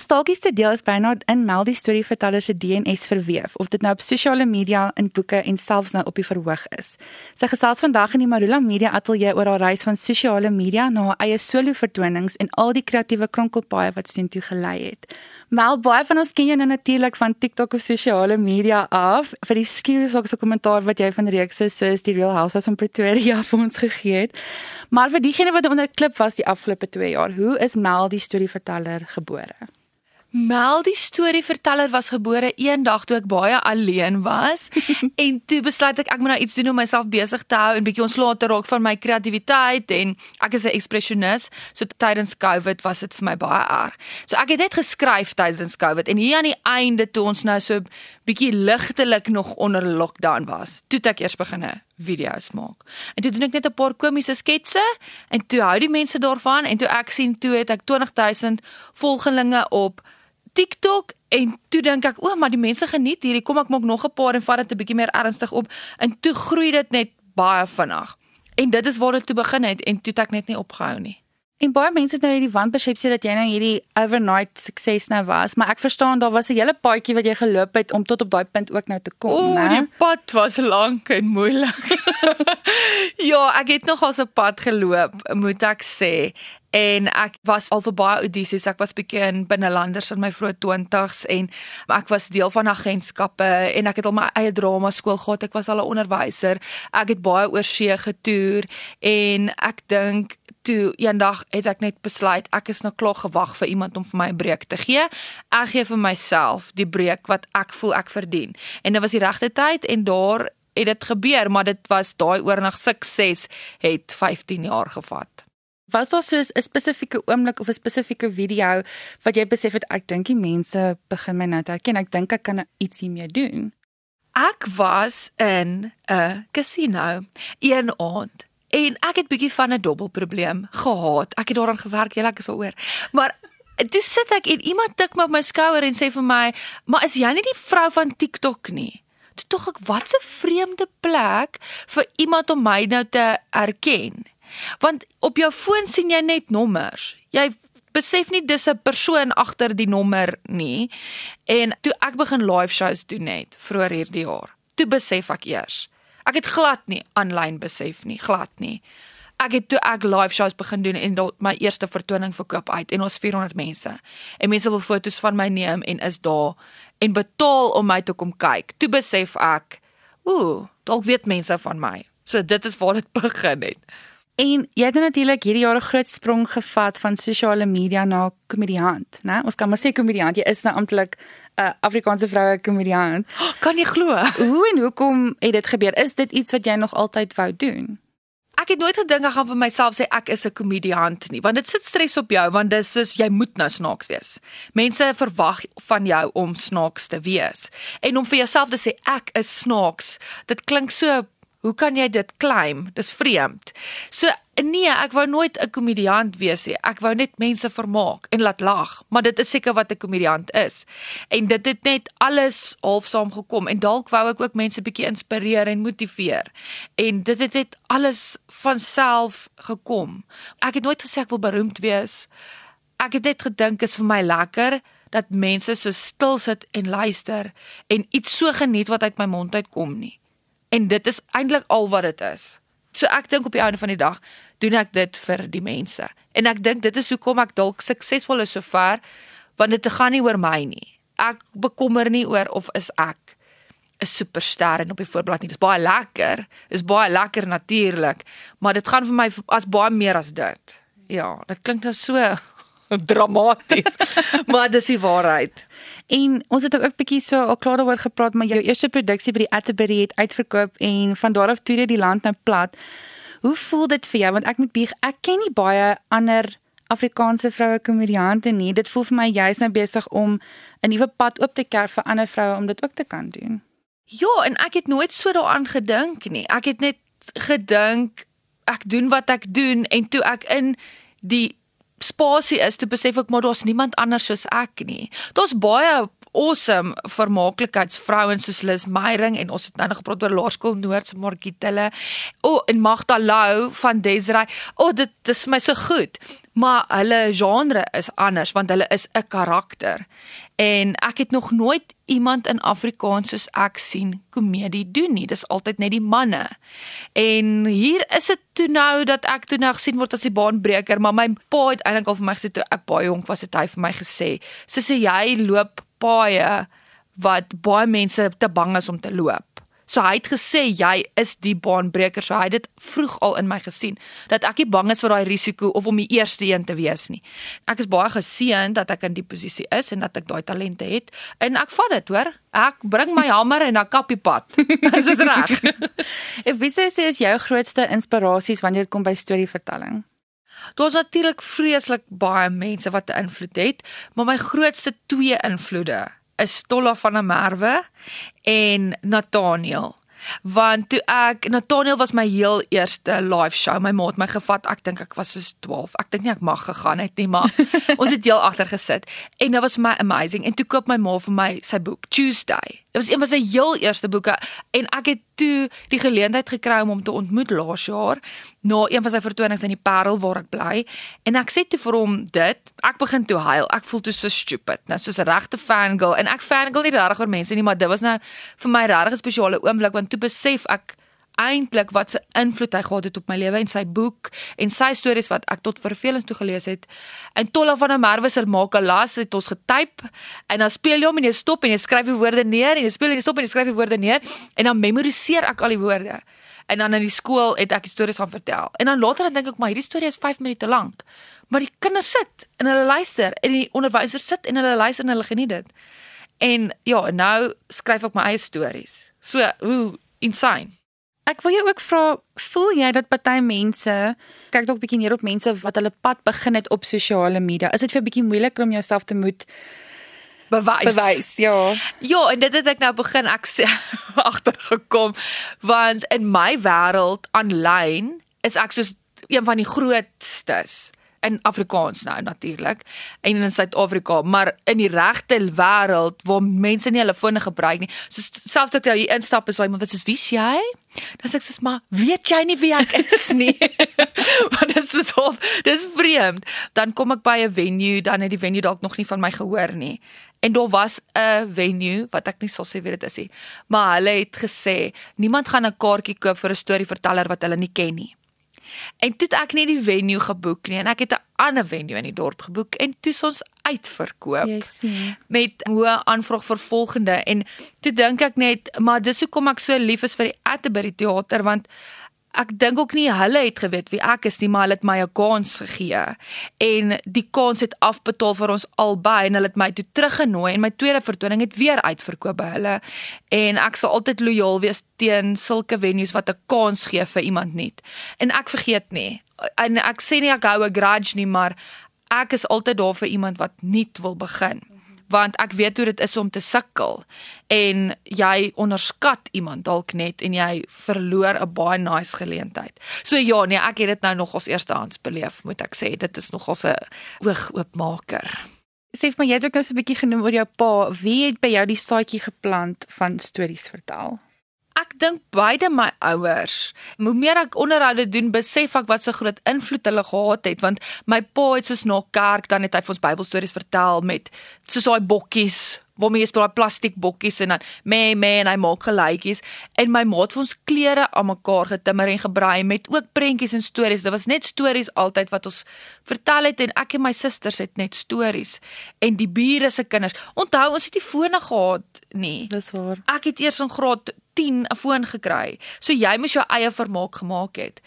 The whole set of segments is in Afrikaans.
staaltjies te deel is byna in Mel die storieverteller se DNS verweef of dit nou op sosiale media, in boeke en selfs nou op die verhoog is. Sy gesels vandag in die Marula Media Ateljee oor haar reis van sosiale media na haar eie solo vertonings en al die kreatiewe kronkelpaaie wat sien toe gelei het. Mel baie van ons ken jou nou natuurlik van TikTok of sosiale media af vir die skieuse kommentaar wat jy van reekse soos die Real Housewives van Pretoria vir ons gegee het. Maar vir diegene wat onder klip was die afgelope 2 jaar, hoe is Mel die storieverteller gebore? Mel die storieverteller was gebore eendag toe ek baie alleen was en toe besluit ek ek moet nou iets doen om myself besig te hou en bietjie ontslae te raak van my kreatiwiteit en ek is 'n ekspresionis so tydens Covid was dit vir my baie erg. So ek het net geskryf tydens Covid en hier aan die einde toe ons nou so bietjie ligtelik nog onder lockdown was, toe ek eers begine video's maak. En toe doen ek net 'n paar komiese sketse en toe hou die mense daarvan en toe ek sien toe het ek 20000 volgelinge op TikTok en toe dink ek, o, maar die mense geniet hierdie, kom ek maak nog 'n paar en vat dit 'n bietjie meer ernstig op en toe groei dit net baie vinnig. En dit is waar dit toe begin het en toe het ek net nie opgehou nie. En baie mense het nou hierdie wanpersepsie dat jy nou hierdie overnight sukses nou was, maar ek verstaan daar was 'n hele paadjie wat jy geloop het om tot op daai punt ook nou te kom, né? Die pad was lank en moeilik. ja, ek het nog al 'n pad geloop, moet ek sê en ek was al vir baie audisies. Ek was bietjie in binnelanders in my vroeë 20's en ek was deel van agentskappe en ek het al my eie drama skool gehad. Ek was al 'n onderwyser. Ek het baie oor see getoer en ek dink toe eendag het ek net besluit ek is nou klaar gewag vir iemand om vir my 'n breek te gee. Ek gee vir myself die breek wat ek voel ek verdien. En dit was die regte tyd en daar het dit gebeur, maar dit was daai oornag sukses het 15 jaar gevat. Was daar so 'n spesifieke oomblik of 'n spesifieke video wat jy besef het ek dink die mense begin my nou herken. Ek dink ek kan iets hiermee doen. Ek was in 'n casino een aand en ek het bietjie van 'n dobbelprobleem gehad. Ek het daaraan gewerk, jy lekker sal hoor. Maar toe sit ek en iemand tik my op my skouer en sê vir my, "Maar is jy nie die vrou van TikTok nie?" Toe tog ek, "Wat 'n vreemde plek vir iemand om my nou te erken." Want op jou foon sien jy net nommers. Jy besef nie dis 'n persoon agter die nommer nie. En toe ek begin live shows doen net vroeër hierdie jaar, toe besef ek eers. Ek het glad nie aanlyn besef nie, glad nie. Ek het toe ek live shows begin doen en my eerste vertoning verkoop uit en ons 400 mense. En mense wil foto's van my neem en is daar en betaal om my te kom kyk. Toe besef ek, ooh, dalk weet mense van my. So dit is waar dit begin het. En jy het natuurlik hierdie jaar 'n groot sprong gevat van sosiale media na komediant, né? Ons kan maar sê komediant, jy is nou amptelik 'n uh, Afrikaanse vroue komediant. Kan jy glo? Hoe en hoekom het dit gebeur? Is dit iets wat jy nog altyd wou doen? Ek het nooit gedink ek gaan vir myself sê ek is 'n komediant nie, want dit sit stres op jou want dis soos jy moet nou snaaks wees. Mense verwag van jou om snaaks te wees. En om vir jouself te sê ek is snaaks, dit klink so Hoe kan jy dit claim? Dis vreemd. So nee, ek wou nooit 'n komediant wees nie. Ek wou net mense vermaak en laat lag, maar dit is seker wat 'n komediant is. En dit het net alles half saam gekom en dalk wou ek ook mense bietjie inspireer en motiveer. En dit het net alles van self gekom. Ek het nooit gesê ek wil beroemd wees. Ek het net gedink is vir my lekker dat mense so stil sit en luister en iets so geniet wat uit my mond uitkom nie. En dit is eintlik al wat dit is. So ek dink op die einde van die dag doen ek dit vir die mense. En ek dink dit is hoekom ek dalk suksesvol is sover want dit gaan nie oor my nie. Ek bekommer nie oor of is ek 'n superster en op die voorblad nie. Dis baie lekker. Dis baie lekker natuurlik, maar dit gaan vir my as baie meer as dit. Ja, dit klink nou so dramaties. maar dis die waarheid. En ons het ook bietjie so al klaar daaroor gepraat, maar jou eerste produksie by die Atterbury het uitverkoop en van daar af toe jy die land nou plat. Hoe voel dit vir jou want ek moet bieg, ek ken nie baie ander Afrikaanse vroue komediante nie. Dit voel vir my jy's nou besig om 'n nuwe pad oop te kerf vir ander vroue om dit ook te kan doen. Ja, en ek het nooit so daaraan gedink nie. Ek het net gedink ek doen wat ek doen en toe ek in die spasie is te besef ek maar daar's niemand anders soos ek nie. Daar's baie awesome vermaaklikheidsvrouens soos Liz Meyering en ons het nou nog gepraat oor Laerskool Noord se Margitelle. O oh, en Magda Lou van Desiree. O oh, dit dis my so goed. Maar hulle genre is anders want hulle is 'n karakter. En ek het nog nooit iemand in Afrikaans soos ek sien komedie doen nie. Dis altyd net die manne. En hier is dit toe nou dat ek toe nou gesien word as die baanbreker, maar my pa het eintlik al vir my gesê toe ek baie jonk was, het hy vir my gesê: "Sussie, jy loop paaie wat baie mense te bang is om te loop." So hy het gesê jy is die baanbreker. So hy het dit vroeg al in my gesien dat ek nie bang is vir daai risiko of om die eerste een te wees nie. Ek is baie geseën dat ek in die posisie is en dat ek daai talente het en ek vat dit, hoor. Ek bring my hamer en 'n kappie pad. Dis is reg. Ek wie sou sê is jou grootste inspirasies wanneer dit kom by storievertelling? Daar's natuurlik vreeslik baie mense wat 'n invloed het, maar my grootste twee invloede is Stolla van der Merwe en Nathaniel. Want toe ek Nathaniel was my heel eerste live show. My ma het my gevat. Ek dink ek was so 12. Ek dink nie ek mag gegaan het nie, maar ons het heel agter gesit en dit was my amazing. En toe koop my ma vir my sy boek Tuesday. Dit was een van sy heel eerste boeke en ek het toe die geleentheid gekry om hom te ontmoet laas jaar na een van sy vertonings in die Parel waar ek bly. En ek sê toe vir hom dit ek begin toe huil. Ek voel toe so stupid. Nou soos 'n regte fangirl. En ek fangirl nie regtig oor mense nie maar dit was nou vir my regtig 'n spesiale oomblik want toe besef ek eintlik wat se invloed hy gehad het op my lewe en sy boek en sy stories wat ek tot vervelings toe gelees het. En Tolla van der Merwe se maak 'n las het ons getyp en dan speel jy hom en jy stop en jy skryf die woorde neer en jy speel en jy stop en jy skryf die woorde neer en dan memoriseer ek al die woorde. En dan in die skool het ek die stories gaan vertel. En dan later dan dink ek maar hierdie storie is 5 minute lank. Maar die kinders sit en hulle luister en die onderwyser sit en hulle luister en hulle geniet dit. En ja, nou skryf ek my eie stories. So, hoe insane. Ek wil jou ook vra, voel jy dat party mense kyk dalk bietjie neer op mense wat hulle pad begin het op sosiale media? Is dit vir 'n bietjie moeiliker om jouself te moet bewys? Bewys, ja. Ja, en dit het ek nou begin ek agtergekom want in my wêreld aanlyn is ek soos een van die grootstes in Afrikaans nou natuurlik en in Suid-Afrika, maar in die regte wêreld waar mense nie hulle fone gebruik nie. So selfs as jy hier instap en sê maar wat is wie jy? Dan sê ek soos maar weet jy nie wie ek is nie. Want dit is so dis vreemd. Dan kom ek by 'n venue, dan het die venue dalk nog nie van my gehoor nie. En daar was 'n venue wat ek nie sal sê wie dit is nie, maar hulle het gesê niemand gaan 'n kaartjie koop vir 'n storieverteller wat hulle nie ken nie. En toe het ek nie die venue geboek nie en ek het 'n ander venue in die dorp geboek en toe ons uitverkoop. Yes, met hoë aanvraag vir volgende en toe dink ek net maar dis hoekom ek so lief is vir die Atterbury teater want ek dink ook nie hulle het geweet wie ek is nie, maar hulle het my 'n kans gegee. En die kans het afbetaal vir ons albei en hulle het my toe teruggenooi en my tweede vertoning het weer uitverkoop by hulle. En ek sal altyd lojaal wees teen sulke venues wat 'n kans gee vir iemand nuut. En ek vergeet nie. En ek sê nie ek hou 'n grudge nie, maar ek is altyd daar vir iemand wat nuut wil begin want ek weet hoe dit is om te sukkel en jy onderskat iemand dalk net en jy verloor 'n baie nice geleentheid. So ja, nee, ek het dit nou nog as eerstehands beleef, moet ek sê. Dit is nog 'n oogoopmaker. Sê vir my, jy het ook nou so 'n bietjie genoem oor jou pa. Wie het by jou die saadjie geplant van stories vertel? Ek dink beide my ouers. Hoe meer ek onderhoude doen, besef ek wat so groot invloed hulle gehad het want my pa het soos na kerk dan het hy vir ons Bybelstories vertel met soos daai bokkies waarmee jy speel daai plastiek bokkies en dan me me en hy maak gelykies en my ma het vir ons klere aan mekaar getimmer en gebraai met ook prentjies en stories. Dit was net stories altyd wat ons vertel het en ek en my susters het net stories en die bure se kinders. Onthou ons het nie fone gehad nie. Dis waar. Ek het eers in graad 10 'n foon gekry. So jy moes jou eie vermaak gemaak het.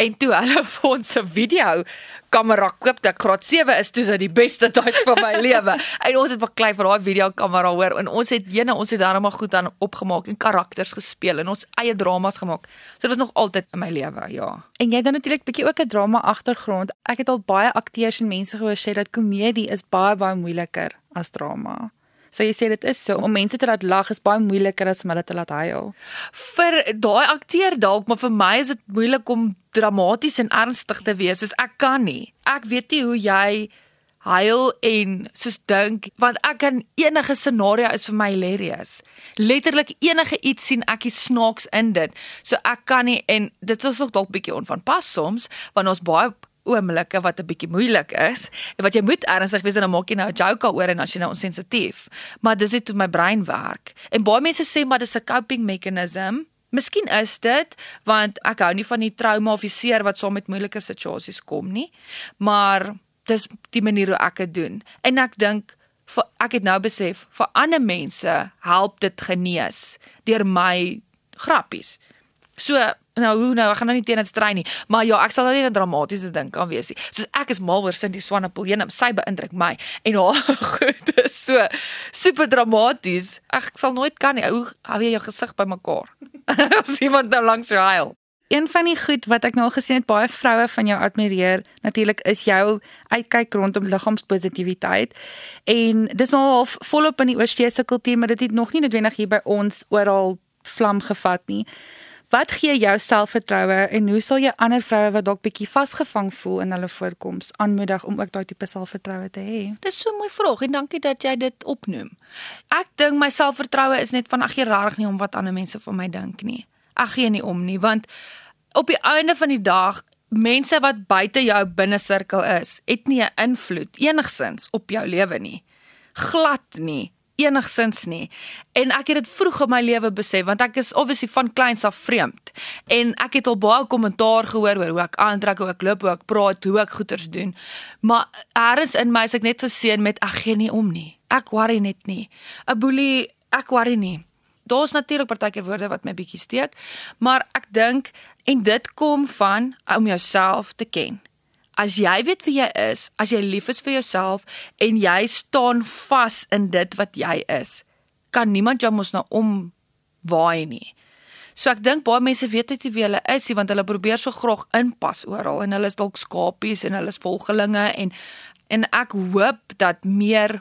En toe hulle vir ons 'n video kamera koop, ek graad 7 is toe sy die beste tyd van my lewe. En ons het baklei vir daai video kamera hoor en ons het jene ons het daarmee goed aan opgemaak en karakters gespeel en ons eie dramas gemaak. So dit was nog altyd in my lewe, ja. En jy dan natuurlik bietjie ook 'n drama agtergrond. Ek het al baie akteurs en mense gehoor sê dat komedie is baie baie moeiliker as drama. So jy sê dit is so om mense te laat lag is baie moeiliker as om hulle te laat huil. Vir daai akteur dalk, maar vir my is dit moeilik om dramaties en ernstig te wees. Soos ek kan nie. Ek weet nie hoe jy huil en soos dink want ek kan enige scenario is vir my hilarious. Letterlik enige iets sien ek is snaaks in dit. So ek kan nie en dit is ook dalk bietjie onvanpas soms want ons baie oomblikke wat 'n bietjie moeilik is en wat jy moet ernstig wees en dan maak jy nou 'n joke daaroor en as jy nou onsensitief. Maar dis net hoe my brein werk. En baie mense sê maar dis 'n coping mechanism. Miskien is dit want ek hou nie van die trauma of die seer wat saam met moeilike situasies kom nie. Maar dis die manier hoe ek dit doen. En ek dink vir ek het nou besef vir ander mense help dit genees deur my grappies. So nou hoe nou ek gaan nou nie teen dit strei nie, maar ja, ek sal nou nie 'n dramatiese ding kan wees nie. Soos ek is mal oor Cindy Swanepoel, sy beïndruk my en haar goed is so super dramaties. Ek sal nooit kan nie. Hoe hou jy jou gesig bymekaar? As iemand nou langs jou huil. Een van die goed wat ek nou al gesien het baie vroue van jou admireer, natuurlik is jou uitkyk rondom liggaamspositiwiteit. En dis nou half volop in die oorsese kultuur, maar dit het nog nie noodwendig hier by ons oral vlam gevat nie. Wat gee jou selfvertroue en hoe sal jy ander vroue wat dalk bietjie vasgevang voel in hulle voorkoms aanmoedig om ook daai tipe selfvertroue te hê? Dis so 'n mooi vraag en dankie dat jy dit opnoem. Ek dink my selfvertroue is net van ag jy rarig nie om wat ander mense van my dink nie. Ek gee nie om nie want op die einde van die dag mense wat buite jou binnesirkel is, het nie 'n invloed enigsins op jou lewe nie. Glad nie enigsins nie. En ek het dit vroeg in my lewe besef want ek is obviously van kleins af vreemd. En ek het al baie kommentaar gehoor oor hoe ek aantrek, hoe ek loop, hoe ek praat, hoe ek goeters doen. Maar eers in my is ek net geseën met ag gee nie om nie. Ek worry net nie. 'n Boelie, ek worry nie. Daar's natuurlik partykeer woorde wat my bietjie steek, maar ek dink en dit kom van om jouself te ken as jy weet wie jy is, as jy lief is vir jouself en jy staan vas in dit wat jy is, kan niemand jou mos nou omwaai nie. So ek dink baie mense weet net nie wie hulle is nie want hulle probeer so graag inpas oral en hulle is dalk skapies en hulle is volgelinge en en ek hoop dat meer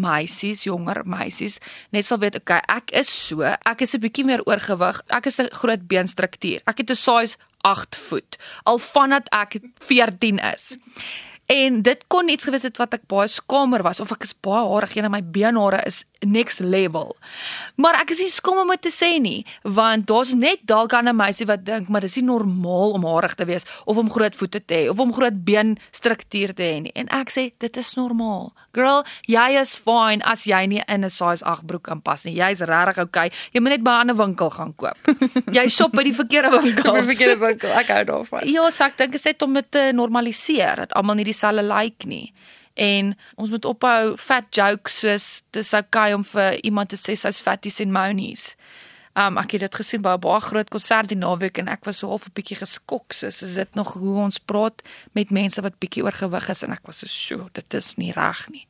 meisies, jonger meisies net sal weet okay, ek is so, ek is 'n bietjie meer oorgewig, ek is 'n groot beenstruktuur. Ek het 'n size 8 voet al vandat ek 14 is. En dit kon iets gewees het wat ek baie skamer was of ek is baie harig en my beenhare is next level. Maar ek is nie skaam om dit te sê nie, want daar's net dalk 'n meisie wat dink maar dis nie normaal om harig te wees of om groot voete te hê of om groot beenstruktuur te hê nie. En ek sê dit is normaal. Girl, jy is fine as jy nie in 'n size 8 broek kan pas nie. Jy's regtig okay. Jy moet net by 'n ander winkel gaan koop. Jy shop by die verkeerde winkel. die verkeerde winkel. Ek hou daarvan. Ja, so ek dink dit is net om dit te normaliseer dat almal nie dieselfde lyk like nie en ons moet ophou fat jokes soos dis okay om vir iemand te sê sy's fatties en monies. Um ek het dit gesien by 'n baie groot konsert die naweek en ek was so half 'n bietjie geskok soos is dit nog hoe ons praat met mense wat bietjie oorgewig is en ek was so sjoe dit is nie reg nie.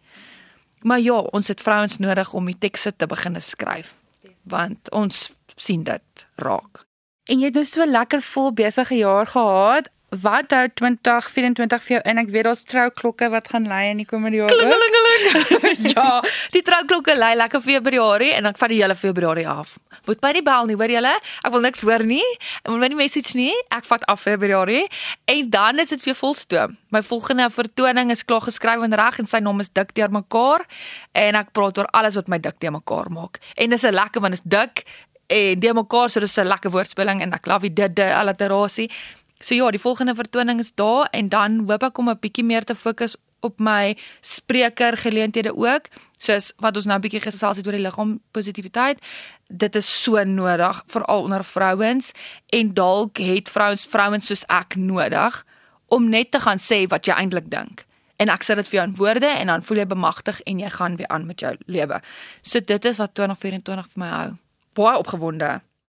Maar ja, ons het vrouens nodig om die tekste te begin skryf want ons sien dit raak. En jy het nou so lekker vol besige jaar gehad wat hou 2024 vir jou in? Ek weet daar's trouklokke wat gaan lei in die komende jaar. Klingelingeling. ja, die trouklokke lei lekker Februarie en dan vat die hele Februarie af. Moet by die bel nie, hoor julle? Ek wil niks hoor nie. Ek wil my message nie. Ek vat af Februarie en dan is dit weer volstoom. My volgende vertoning is klaar geskryf en reg en sy naam is Dik deur mekaar en ek praat oor alles wat my dik deur mekaar maak. En dis 'n lekker want dit is dik en deur mekaar so dis 'n lekker woordspeling en ek love dit die alliterasie. So ja, die volgende vertoning is daar en dan hoop ek om 'n bietjie meer te fokus op my spreker geleenthede ook, soos wat ons nou 'n bietjie gesels het oor die liggaam positiwiteit. Dit is so nodig veral onder vrouens en dalk het vrouens vrouens soos ek nodig om net te gaan sê wat jy eintlik dink. En ek sê dit vir jou in woorde en dan voel jy bemagtig en jy gaan weer aan met jou lewe. So dit is wat 2024 vir my hou. Baie opgewonde.